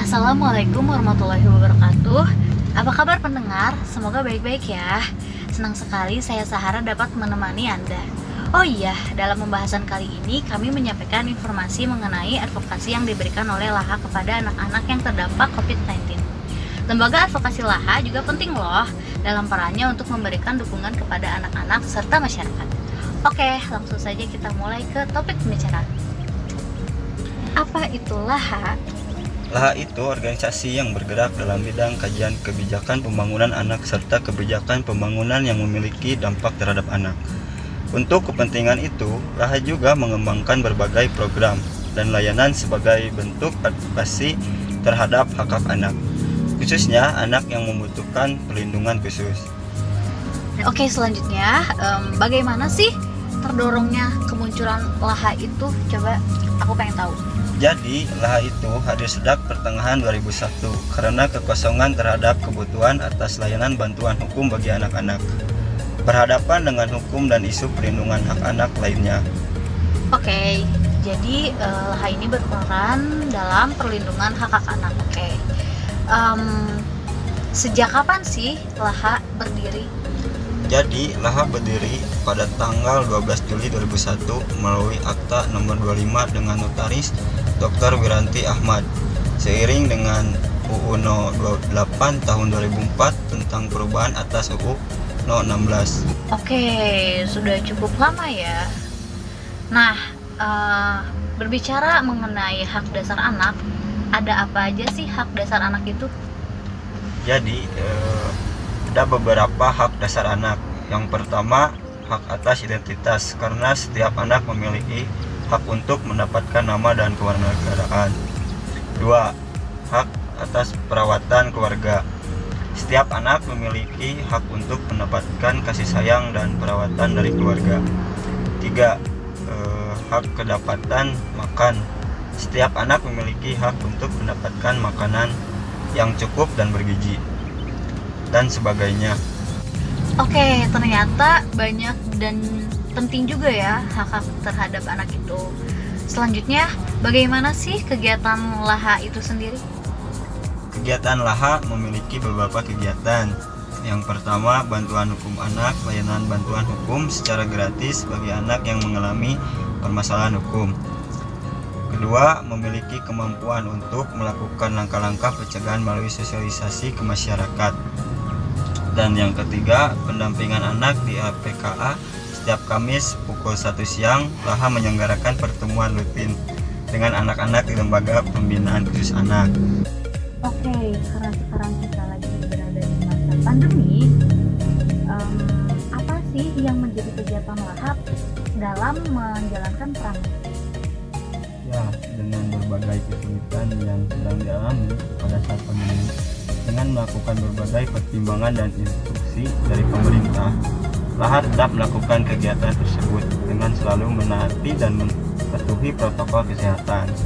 Assalamualaikum warahmatullahi wabarakatuh. Apa kabar pendengar? Semoga baik-baik ya. Senang sekali saya Sahara dapat menemani Anda. Oh iya, dalam pembahasan kali ini kami menyampaikan informasi mengenai advokasi yang diberikan oleh LAHA kepada anak-anak yang terdampak COVID-19 Lembaga advokasi LAHA juga penting loh dalam perannya untuk memberikan dukungan kepada anak-anak serta masyarakat. Oke, langsung saja kita mulai ke topik pembicaraan. Apa itu LAHA? LAHA itu organisasi yang bergerak dalam bidang kajian kebijakan pembangunan anak serta kebijakan pembangunan yang memiliki dampak terhadap anak. Untuk kepentingan itu, LAHA juga mengembangkan berbagai program dan layanan sebagai bentuk advokasi terhadap hak-hak anak, khususnya anak yang membutuhkan perlindungan khusus. Oke, selanjutnya um, bagaimana sih terdorongnya kemunculan LAHA itu? Coba aku pengen tahu. Jadi, LAHA itu hadir sejak pertengahan 2001 karena kekosongan terhadap kebutuhan atas layanan bantuan hukum bagi anak-anak. Berhadapan dengan hukum dan isu perlindungan hak anak lainnya. Oke, jadi uh, LAHA ini berperan dalam perlindungan hak-hak anak. Oke. Um, sejak kapan sih LAHA berdiri? Jadi, LAHA berdiri pada tanggal 12 Juli 2001 melalui akta nomor 25 dengan notaris Dr. Wiranti Ahmad seiring dengan UU No 28 tahun 2004 tentang perubahan atas UU No 16. Oke, sudah cukup lama ya. Nah, uh, berbicara mengenai hak dasar anak, ada apa aja sih hak dasar anak itu? Jadi, uh, ada beberapa hak dasar anak. Yang pertama, hak atas identitas karena setiap anak memiliki hak untuk mendapatkan nama dan kewarganegaraan. 2. Hak atas perawatan keluarga. Setiap anak memiliki hak untuk mendapatkan kasih sayang dan perawatan dari keluarga. 3. Eh, hak kedapatan makan. Setiap anak memiliki hak untuk mendapatkan makanan yang cukup dan bergizi dan sebagainya. Oke, ternyata banyak dan penting juga ya hak-hak terhadap anak itu. Selanjutnya, bagaimana sih kegiatan LAHA itu sendiri? Kegiatan LAHA memiliki beberapa kegiatan. Yang pertama, bantuan hukum anak, layanan bantuan hukum secara gratis bagi anak yang mengalami permasalahan hukum. Kedua, memiliki kemampuan untuk melakukan langkah-langkah pencegahan melalui sosialisasi ke masyarakat. Dan yang ketiga, pendampingan anak di APKA setiap Kamis pukul 1 siang, Laha menyelenggarakan pertemuan rutin dengan anak-anak di lembaga pembinaan khusus anak. Oke, karena sekarang kita lagi berada di masa pandemi, um, apa sih yang menjadi kegiatan Lahap dalam menjalankan peran? Ya, dengan berbagai kesulitan yang sedang dialami pada saat pandemi, dengan melakukan berbagai pertimbangan dan instruksi dari pemerintah, Lahar tetap melakukan kegiatan tersebut dengan selalu menaati dan mematuhi protokol kesehatan.